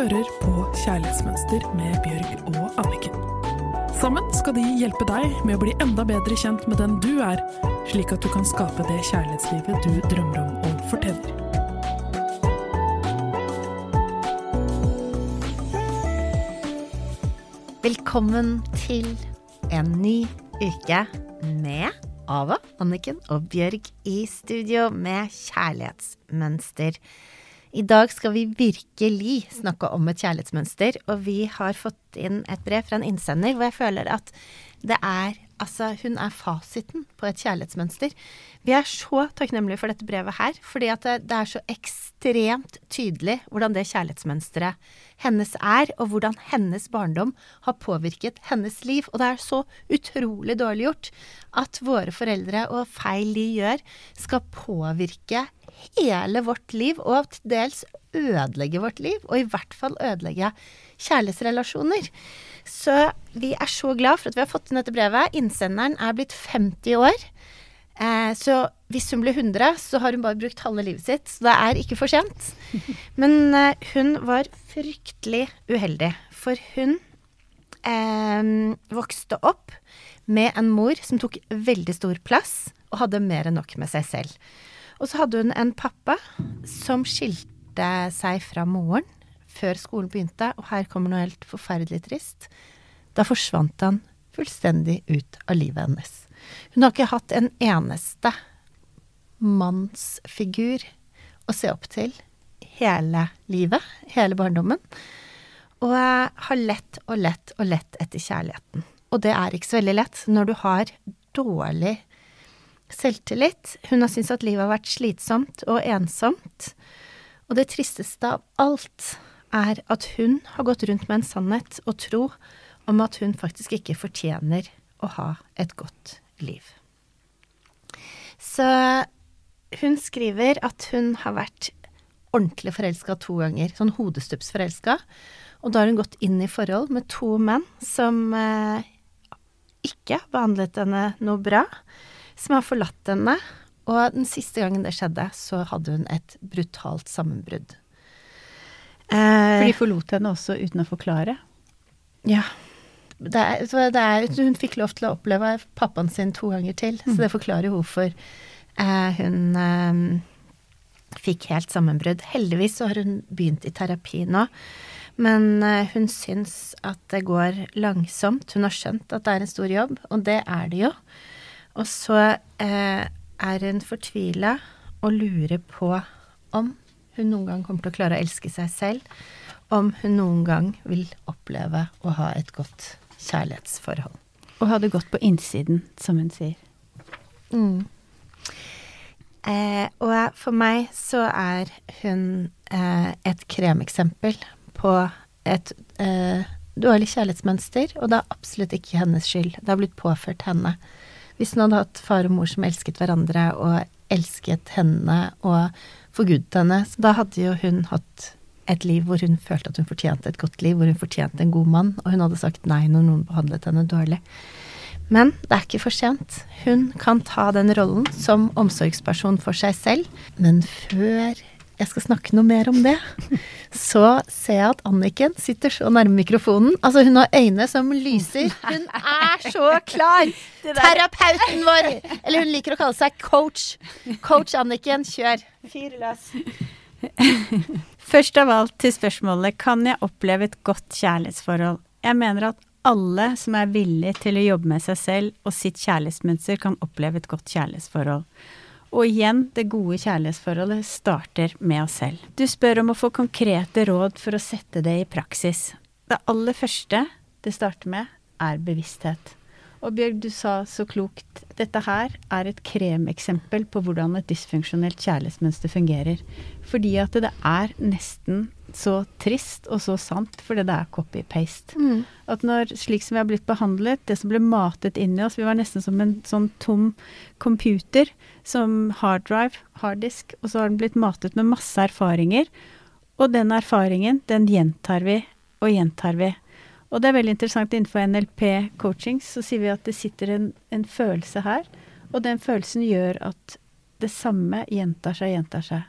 hører på Kjærlighetsmønster med Bjørg og Anniken. Sammen skal de hjelpe deg med å bli enda bedre kjent med den du er, slik at du kan skape det kjærlighetslivet du drømmer om og fortjener. Velkommen til en ny uke med Ava, Anniken og Bjørg i studio med kjærlighetsmønster. I dag skal vi virkelig snakke om et kjærlighetsmønster, og vi har fått inn et brev fra en innsender hvor jeg føler at det er Altså, hun er fasiten på et kjærlighetsmønster. Vi er så takknemlige for dette brevet her, fordi at det, det er så ekstremt tydelig hvordan det kjærlighetsmønsteret hennes er, og hvordan hennes barndom har påvirket hennes liv. Og det er så utrolig dårlig gjort at våre foreldre og feil de gjør, skal påvirke hele vårt liv, og til dels ødelegge vårt liv, og i hvert fall ødelegge kjærlighetsrelasjoner. Så vi er så glad for at vi har fått inn dette brevet. Innsenderen er blitt 50 år. Eh, så hvis hun blir 100, så har hun bare brukt halve livet sitt. Så det er ikke for sent. Men eh, hun var fryktelig uheldig, for hun eh, vokste opp med en mor som tok veldig stor plass, og hadde mer enn nok med seg selv. Og så hadde hun en pappa som skilte seg fra moren før skolen begynte, og her kommer noe helt forferdelig trist. Da forsvant han fullstendig ut av livet hennes. Hun har ikke hatt en eneste mannsfigur å se opp til hele livet, hele barndommen, og har lett og lett og lett etter kjærligheten. Og det er ikke så veldig lett når du har dårlig selvtillit. Hun har syntes at livet har vært slitsomt og ensomt. Og det tristeste av alt er at hun har gått rundt med en sannhet og tro om at hun faktisk ikke fortjener å ha et godt liv. Så hun skriver at hun har vært ordentlig forelska to ganger, sånn hodestupsforelska. Og da har hun gått inn i forhold med to menn som eh, ikke behandlet henne noe bra, som har forlatt henne. Og den siste gangen det skjedde, så hadde hun et brutalt sammenbrudd. For de forlot henne også uten å forklare? Ja. Det er, det er, hun fikk lov til å oppleve pappaen sin to ganger til, mm. så det forklarer hvorfor eh, hun eh, fikk helt sammenbrudd. Heldigvis så har hun begynt i terapi nå, men eh, hun syns at det går langsomt. Hun har skjønt at det er en stor jobb, og det er det jo. Og så eh, er hun fortvila og lurer på om hun noen gang kommer til å klare å elske seg selv, om hun noen gang vil oppleve å ha et godt kjærlighetsforhold. Og ha det godt på innsiden, som hun sier. Mm. Eh, og for meg så er hun eh, et kremeksempel på et eh, dårlig kjærlighetsmønster, og det er absolutt ikke hennes skyld. Det har blitt påført henne. Hvis hun hadde hatt far og mor som elsket hverandre og elsket henne og forgudet henne, så da hadde jo hun hatt et liv hvor hun følte at hun fortjente et godt liv, hvor hun fortjente en god mann, og hun hadde sagt nei når noen behandlet henne dårlig. Men det er ikke for sent. Hun kan ta den rollen som omsorgsperson for seg selv. Men før jeg skal snakke noe mer om det, så ser jeg at Anniken sitter så nærme mikrofonen. Altså, hun har øyne som lyser. Hun er så klar! Terapeuten vår! Eller hun liker å kalle seg coach. Coach Anniken, kjør. Fyr løs. Først av alt til spørsmålet kan jeg oppleve et godt kjærlighetsforhold. Jeg mener at alle som er villig til å jobbe med seg selv og sitt kjærlighetsmønster, kan oppleve et godt kjærlighetsforhold. Og igjen, det gode kjærlighetsforholdet starter med oss selv. Du spør om å få konkrete råd for å sette det i praksis. Det aller første det starter med, er bevissthet. Og Bjørg, du sa så klokt dette her er et kremeksempel på hvordan et dysfunksjonelt kjærlighetsmønster fungerer. Fordi at det er nesten så trist og så sant, fordi det er copy-paste. Mm. At når, slik som vi har blitt behandlet, det som ble matet inn i oss Vi var nesten som en sånn tom computer, som harddrive, harddisk, og så har den blitt matet med masse erfaringer. Og den erfaringen, den gjentar vi og gjentar vi. Og det er veldig interessant innenfor NLP-coaching, så sier vi at det sitter en, en, følelse her, og den følelsen gjør at det samme gjentar seg, gjentar seg.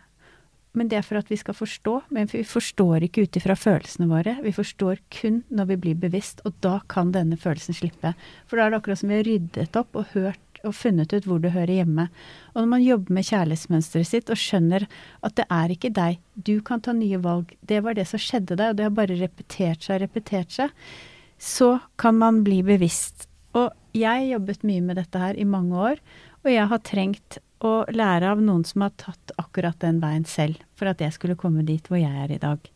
Men det er for at vi skal forstå. Men vi forstår ikke ut ifra følelsene våre. Vi forstår kun når vi blir bevisst, og da kan denne følelsen slippe. For da er det akkurat som vi har ryddet opp og hørt og funnet ut hvor det hører hjemme. Og når man jobber med kjærlighetsmønsteret sitt og skjønner at det er ikke deg, du kan ta nye valg, det var det som skjedde deg, og det har bare repetert seg, og repetert seg, så kan man bli bevisst. Og jeg jobbet mye med dette her i mange år, og jeg har trengt å lære av noen som har tatt akkurat den veien selv, for at jeg skulle komme dit hvor jeg er i dag.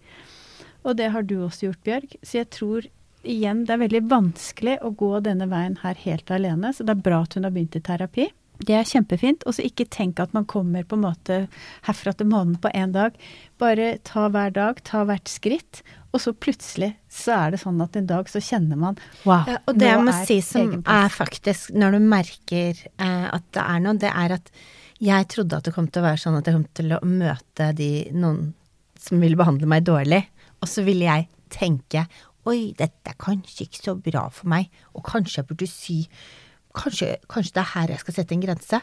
Og det har du også gjort, Bjørg. Så jeg tror igjen det er veldig vanskelig å gå denne veien her helt alene, så det er bra at hun har begynt i terapi. Det er kjempefint. Og så ikke tenk at man kommer på en måte herfra til månen på én dag. Bare ta hver dag, ta hvert skritt. Og så plutselig så er det sånn at en dag så kjenner man wow, ja, Og det jeg må si som er faktisk, når du merker eh, at det er noe, det er at jeg trodde at det kom til å være sånn at jeg kom til å møte de, noen som ville behandle meg dårlig, og så ville jeg tenke oi, dette er kanskje ikke så bra for meg, og kanskje jeg burde si Kanskje, kanskje det er her jeg skal sette en grense.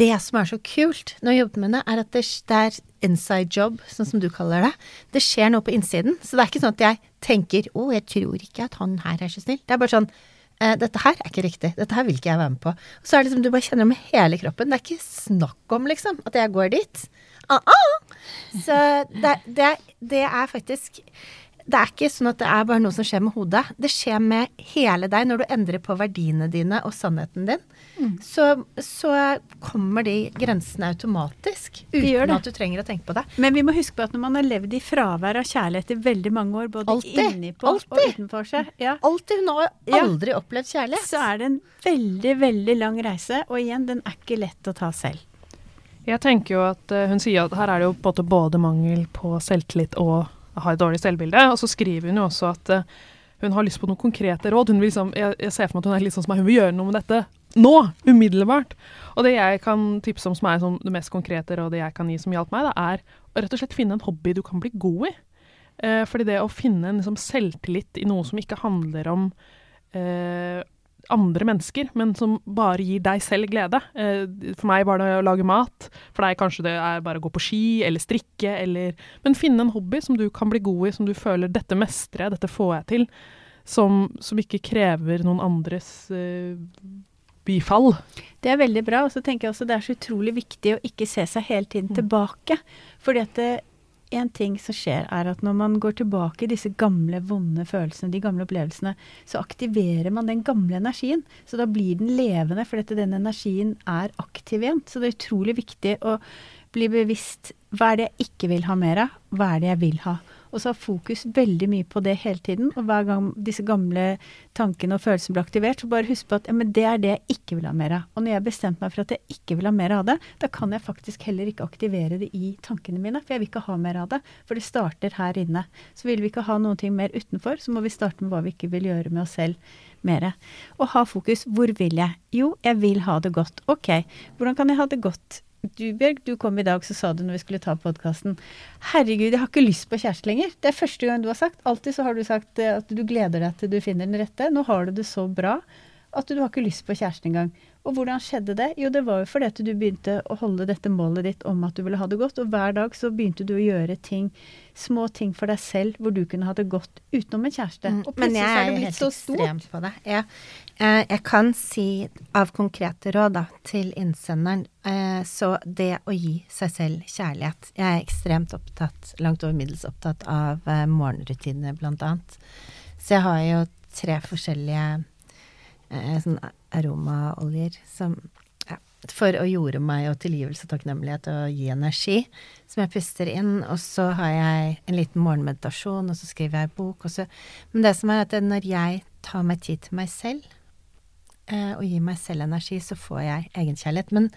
Det som er så kult når jeg jobber med det, er at det, det er inside job, sånn som du kaller det. Det skjer noe på innsiden. Så det er ikke sånn at jeg tenker å, jeg tror ikke at han her er så snill. Det er bare sånn eh, dette her er ikke riktig. Dette her vil ikke jeg være med på. Og så er det liksom, du bare kjenner det med hele kroppen. Det er ikke snakk om, liksom, at jeg går dit. Ah, ah. Så det, det, det er faktisk det er ikke sånn at det er bare noe som skjer med hodet. Det skjer med hele deg. Når du endrer på verdiene dine og sannheten din, så, så kommer de grensene automatisk. Uten at du trenger å tenke på det. Men vi må huske på at når man har levd i fravær av kjærlighet i veldig mange år, både Alltid. innipå og utenfor seg, ja, Alltid. Hun har Ja. aldri opplevd kjærlighet. så er det en veldig, veldig lang reise. Og igjen, den er ikke lett å ta selv. Jeg tenker jo at eh, Hun sier at her er det jo både mangel på selvtillit og har et dårlig selvbilde. Og så skriver hun jo også at eh, hun har lyst på noen konkrete råd. Hun vil liksom, jeg, jeg ser for meg at hun er litt sånn som meg, hun vil gjøre noe med dette nå, umiddelbart. Og det jeg kan tipse om som er sånn, det mest konkrete rådet jeg kan gi som hjalp meg, da, er å rett og slett finne en hobby du kan bli god i. Eh, fordi det å finne en liksom, selvtillit i noe som ikke handler om eh, andre mennesker, men som bare gir deg selv glede. Eh, for meg var det å lage mat. For deg kanskje det er bare å gå på ski eller strikke eller Men finne en hobby som du kan bli god i, som du føler 'dette mestrer jeg, dette får jeg til'. Som, som ikke krever noen andres uh, bifall. Det er veldig bra. Og så tenker jeg også det er så utrolig viktig å ikke se seg hele tiden tilbake. Fordi at det, en ting som skjer, er at når man går tilbake i disse gamle, vonde følelsene, de gamle opplevelsene, så aktiverer man den gamle energien. Så da blir den levende, for dette, den energien er aktiv igjen. Så det er utrolig viktig å bli bevisst hva er det jeg ikke vil ha mer av, hva er det jeg vil ha. Og så ha fokus veldig mye på det hele tiden. Og hver gang disse gamle tankene og følelsene blir aktivert, så bare husk på at ja, men det er det jeg ikke vil ha mer av. Og når jeg har bestemt meg for at jeg ikke vil ha mer av det, da kan jeg faktisk heller ikke aktivere det i tankene mine, for jeg vil ikke ha mer av det. For det starter her inne. Så vil vi ikke ha noe mer utenfor, så må vi starte med hva vi ikke vil gjøre med oss selv mer. Og ha fokus. Hvor vil jeg? Jo, jeg vil ha det godt. Ok, hvordan kan jeg ha det godt? Du Bjørg, du kom i dag, så sa du når vi skulle ta podkasten Herregud, jeg har ikke lyst på kjæreste lenger. Det er første gang du har sagt. Alltid så har du sagt eh, at du gleder deg til du finner den rette. Nå har du det så bra at du har ikke lyst på kjæreste engang. Og hvordan skjedde det? Jo, det var jo fordi at du begynte å holde dette målet ditt om at du ville ha det godt, og hver dag så begynte du å gjøre ting, små ting for deg selv, hvor du kunne ha det godt utenom en kjæreste. Og Mm, Men plutselig jeg så er er det blitt helt så stort. ekstrem på det. Jeg, eh, jeg kan si av konkrete råd da, til innsenderen, eh, så det å gi seg selv kjærlighet Jeg er ekstremt opptatt, langt over middels opptatt av morgenrutinene, morgenrutiner, blant annet. Så jeg har jo tre forskjellige eh, sånn aromaoljer som ja, for å jorde meg og tilgivelse og takknemlighet og gi energi, som jeg puster inn. Og så har jeg en liten morgenmeditasjon, og så skriver jeg bok. Så, men det som er at når jeg tar meg tid til meg selv, eh, og gir meg selv energi, så får jeg egenkjærlighet. Men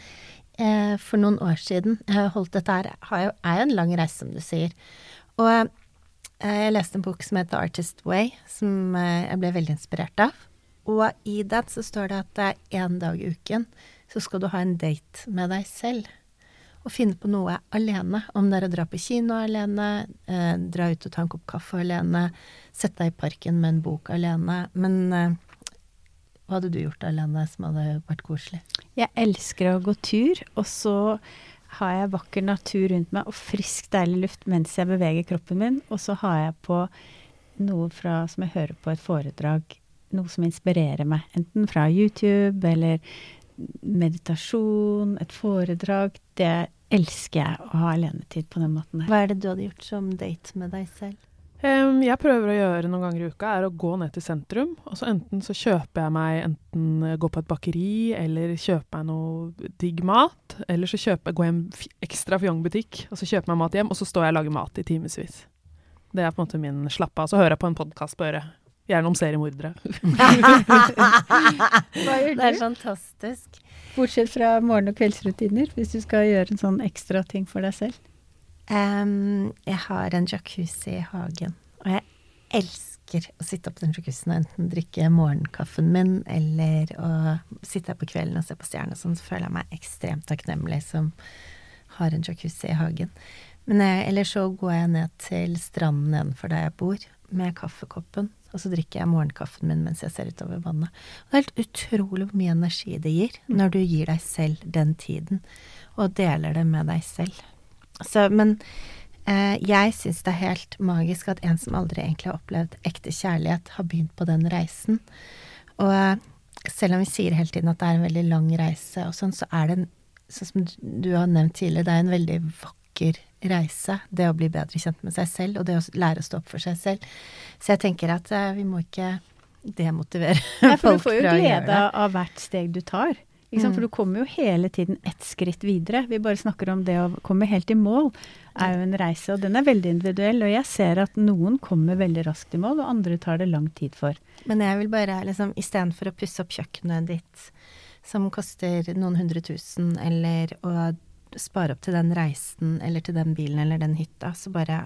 eh, for noen år siden Jeg har holdt dette her jo, er jo en lang reise, som du sier. Og eh, jeg leste en bok som heter Artist Way, som eh, jeg ble veldig inspirert av. Og i den så står det at det er én dag i uken så skal du ha en date med deg selv. Og finne på noe alene. Om det er å dra på kino alene, eh, dra ut og ta en kopp kaffe alene, sette deg i parken med en bok alene. Men eh, hva hadde du gjort alene som hadde vært koselig? Jeg elsker å gå tur, og så har jeg vakker natur rundt meg og frisk, deilig luft mens jeg beveger kroppen min. Og så har jeg på noe fra, som jeg hører på et foredrag, noe som inspirerer meg. Enten fra YouTube eller meditasjon, et foredrag. Det elsker jeg å ha alenetid på den måten her. Hva er det du hadde gjort som date med deg selv? Um, jeg prøver å gjøre noen ganger i uka, er å gå ned til sentrum. Og så enten så kjøper jeg meg enten gå på et bakeri, eller kjøper meg noe digg mat. Eller så kjøper, går jeg en ekstra fjongbutikk, og så kjøper jeg meg mat hjem, og så står jeg og lager mat i timevis. Det er på en måte min slappe av. Så hører jeg på en podkast på øret. Gjerne om seriemordere. Det er fantastisk. Bortsett fra morgen- og kveldsrutiner, hvis du skal gjøre en sånn ekstra ting for deg selv. Um, jeg har en jacuzzi i hagen, og jeg elsker å sitte opp den jacuzzien og enten drikke morgenkaffen min eller å sitte her på kvelden og se på stjerner. Sånn så føler jeg meg ekstremt takknemlig som har en jacuzzi i hagen. Men jeg, eller så går jeg ned til stranden nedenfor der jeg bor, med kaffekoppen. Og så drikker jeg morgenkaffen min mens jeg ser utover vannet. Og det er helt utrolig hvor mye energi det gir når du gir deg selv den tiden, og deler det med deg selv. Så, men eh, jeg syns det er helt magisk at en som aldri egentlig har opplevd ekte kjærlighet, har begynt på den reisen. Og eh, selv om vi sier hele tiden at det er en veldig lang reise og sånn, så er det en, sånn som du har nevnt tidligere, det er en veldig vakker reise. Det å bli bedre kjent med seg selv, og det å lære å stå opp for seg selv. Så jeg tenker at eh, vi må ikke demotivere Ja, for folk du får jo fra å gjøre glede av hvert steg du tar. Mm. For du kommer jo hele tiden ett skritt videre. Vi bare snakker om det å komme helt i mål er jo en reise, og den er veldig individuell. Og jeg ser at noen kommer veldig raskt i mål, og andre tar det lang tid for. Men jeg vil bare liksom istedenfor å pusse opp kjøkkenet ditt, som koster noen hundre tusen, eller å spare opp til den reisen, eller til den bilen eller den hytta, så bare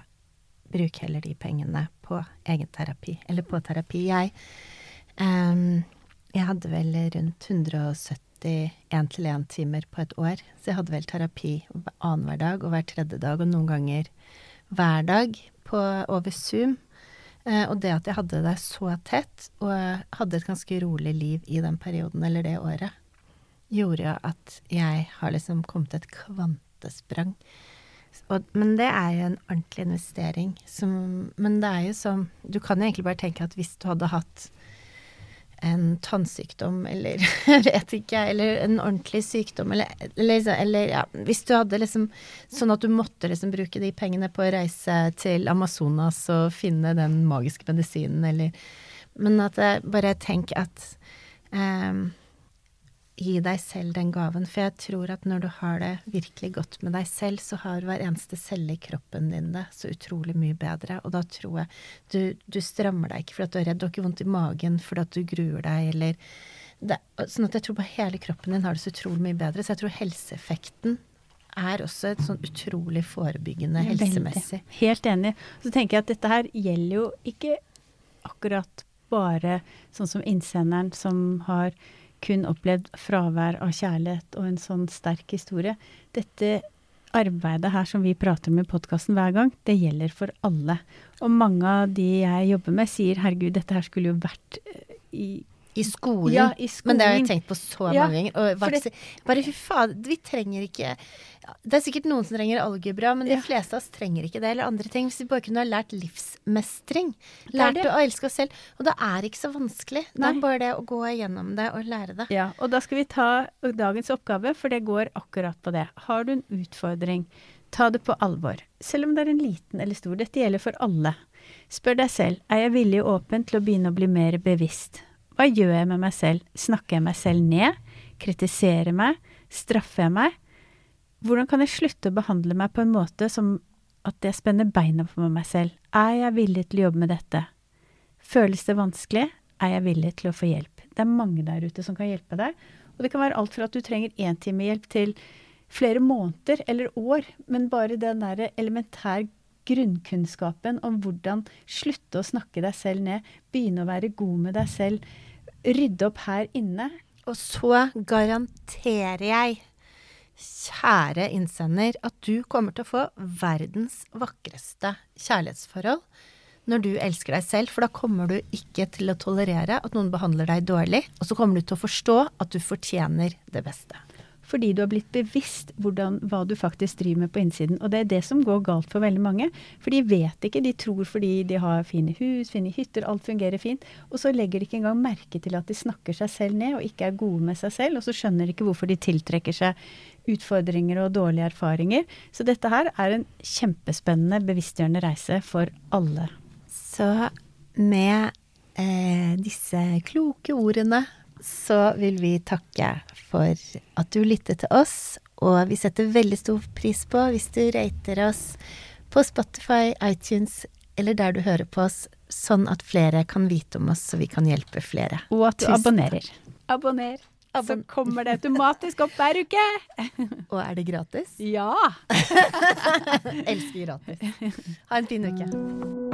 bruk heller de pengene på egen terapi, eller på terapi. Jeg, um, jeg hadde vel rundt 170 én-til-én timer på et år, så jeg hadde vel terapi annenhver dag og hver tredje dag, og noen ganger hver dag på, over Zoom. Uh, og det at jeg hadde det så tett, og hadde et ganske rolig liv i den perioden eller det året, gjorde at jeg har liksom kommet et kvantesprang. Og, men det er jo en ordentlig investering. Som, men det er jo som Du kan jo egentlig bare tenke at hvis du hadde hatt en tannsykdom eller vet ikke, eller en ordentlig sykdom, eller, eller, eller ja, Hvis du hadde liksom Sånn at du måtte liksom bruke de pengene på å reise til Amazonas og finne den magiske medisinen, eller Men at jeg bare tenk at ehm, Gi deg selv den gaven, for jeg tror at når du har det virkelig godt med deg selv, så har hver eneste celle i kroppen din det så utrolig mye bedre. Og da tror jeg du, du strammer deg ikke fordi at du er redd, du har ikke vondt i magen fordi at du gruer deg, eller det, Sånn at jeg tror på hele kroppen din har det så utrolig mye bedre. Så jeg tror helseeffekten er også et sånn utrolig forebyggende helsemessig. Helt enig. Så tenker jeg at dette her gjelder jo ikke akkurat bare sånn som innsenderen som har kun opplevd fravær av kjærlighet og en sånn sterk historie. Dette arbeidet her som vi prater om i podkasten hver gang, det gjelder for alle. Og mange av de jeg jobber med, sier herregud, dette her skulle jo vært eh, i I skolen. Ja, i Men det har jeg skolen. tenkt på så Ja, mange ganger. Og for bare, fy faen, vi trenger ikke Det er sikkert noen som trenger algebra, men de Ja. fleste av oss trenger ikke det. Eller andre ting. Hvis vi bare kunne ha lært livsmestring. Lært å elske oss selv. Og det er ikke så vanskelig. Det er bare det å gå igjennom det og lære det. Ja, og da skal vi ta dagens oppgave, for det går akkurat på det. Har du en utfordring, ta det på alvor. Selv om det er en liten eller stor. Dette gjelder for alle. Spør deg selv, er jeg villig og åpen til å begynne å bli mer bevisst? Hva gjør jeg med meg selv? Snakker jeg meg selv ned? Kritiserer meg? Straffer jeg meg? Hvordan kan jeg slutte å behandle meg på en måte som at jeg spenner beina på meg selv? Er jeg villig til å jobbe med dette? Føles det vanskelig? Er jeg villig til å få hjelp? Det er mange der ute som kan hjelpe deg. Og det kan være alt fra at du trenger én time hjelp til flere måneder eller år, men bare den der elementær grunnkunnskapen om hvordan slutte å snakke deg selv ned, begynne å være god med deg selv, rydde opp her inne. Og så garanterer jeg, kjære innsender, at du kommer til å få verdens vakreste kjærlighetsforhold når du elsker deg selv, for da kommer du ikke til å tolerere at noen behandler deg dårlig, og så kommer du til å forstå at du fortjener det beste. Fordi du har blitt bevisst hvordan, hva du faktisk driver med på innsiden. Og det er det som går galt for veldig mange. For de vet ikke. De tror fordi de har fine hus, fine hytter, alt fungerer fint. Og så legger de ikke engang merke til at de snakker seg selv ned og ikke er gode med seg selv. Og så skjønner de ikke hvorfor de tiltrekker seg utfordringer og dårlige erfaringer. Så dette her er en kjempespennende, bevisstgjørende reise for alle. Så med eh, disse kloke ordene så vil vi takke for at du lyttet til oss, og vi setter veldig stor pris på hvis du rater oss på Spotify, iTunes eller der du hører på oss, sånn at flere kan vite om oss, så vi kan hjelpe flere. Og at du Tusen abonnerer. Abonner. Så kommer det automatisk opp hver uke. Og er det gratis? Ja! Elsker gratis. Ha en fin uke.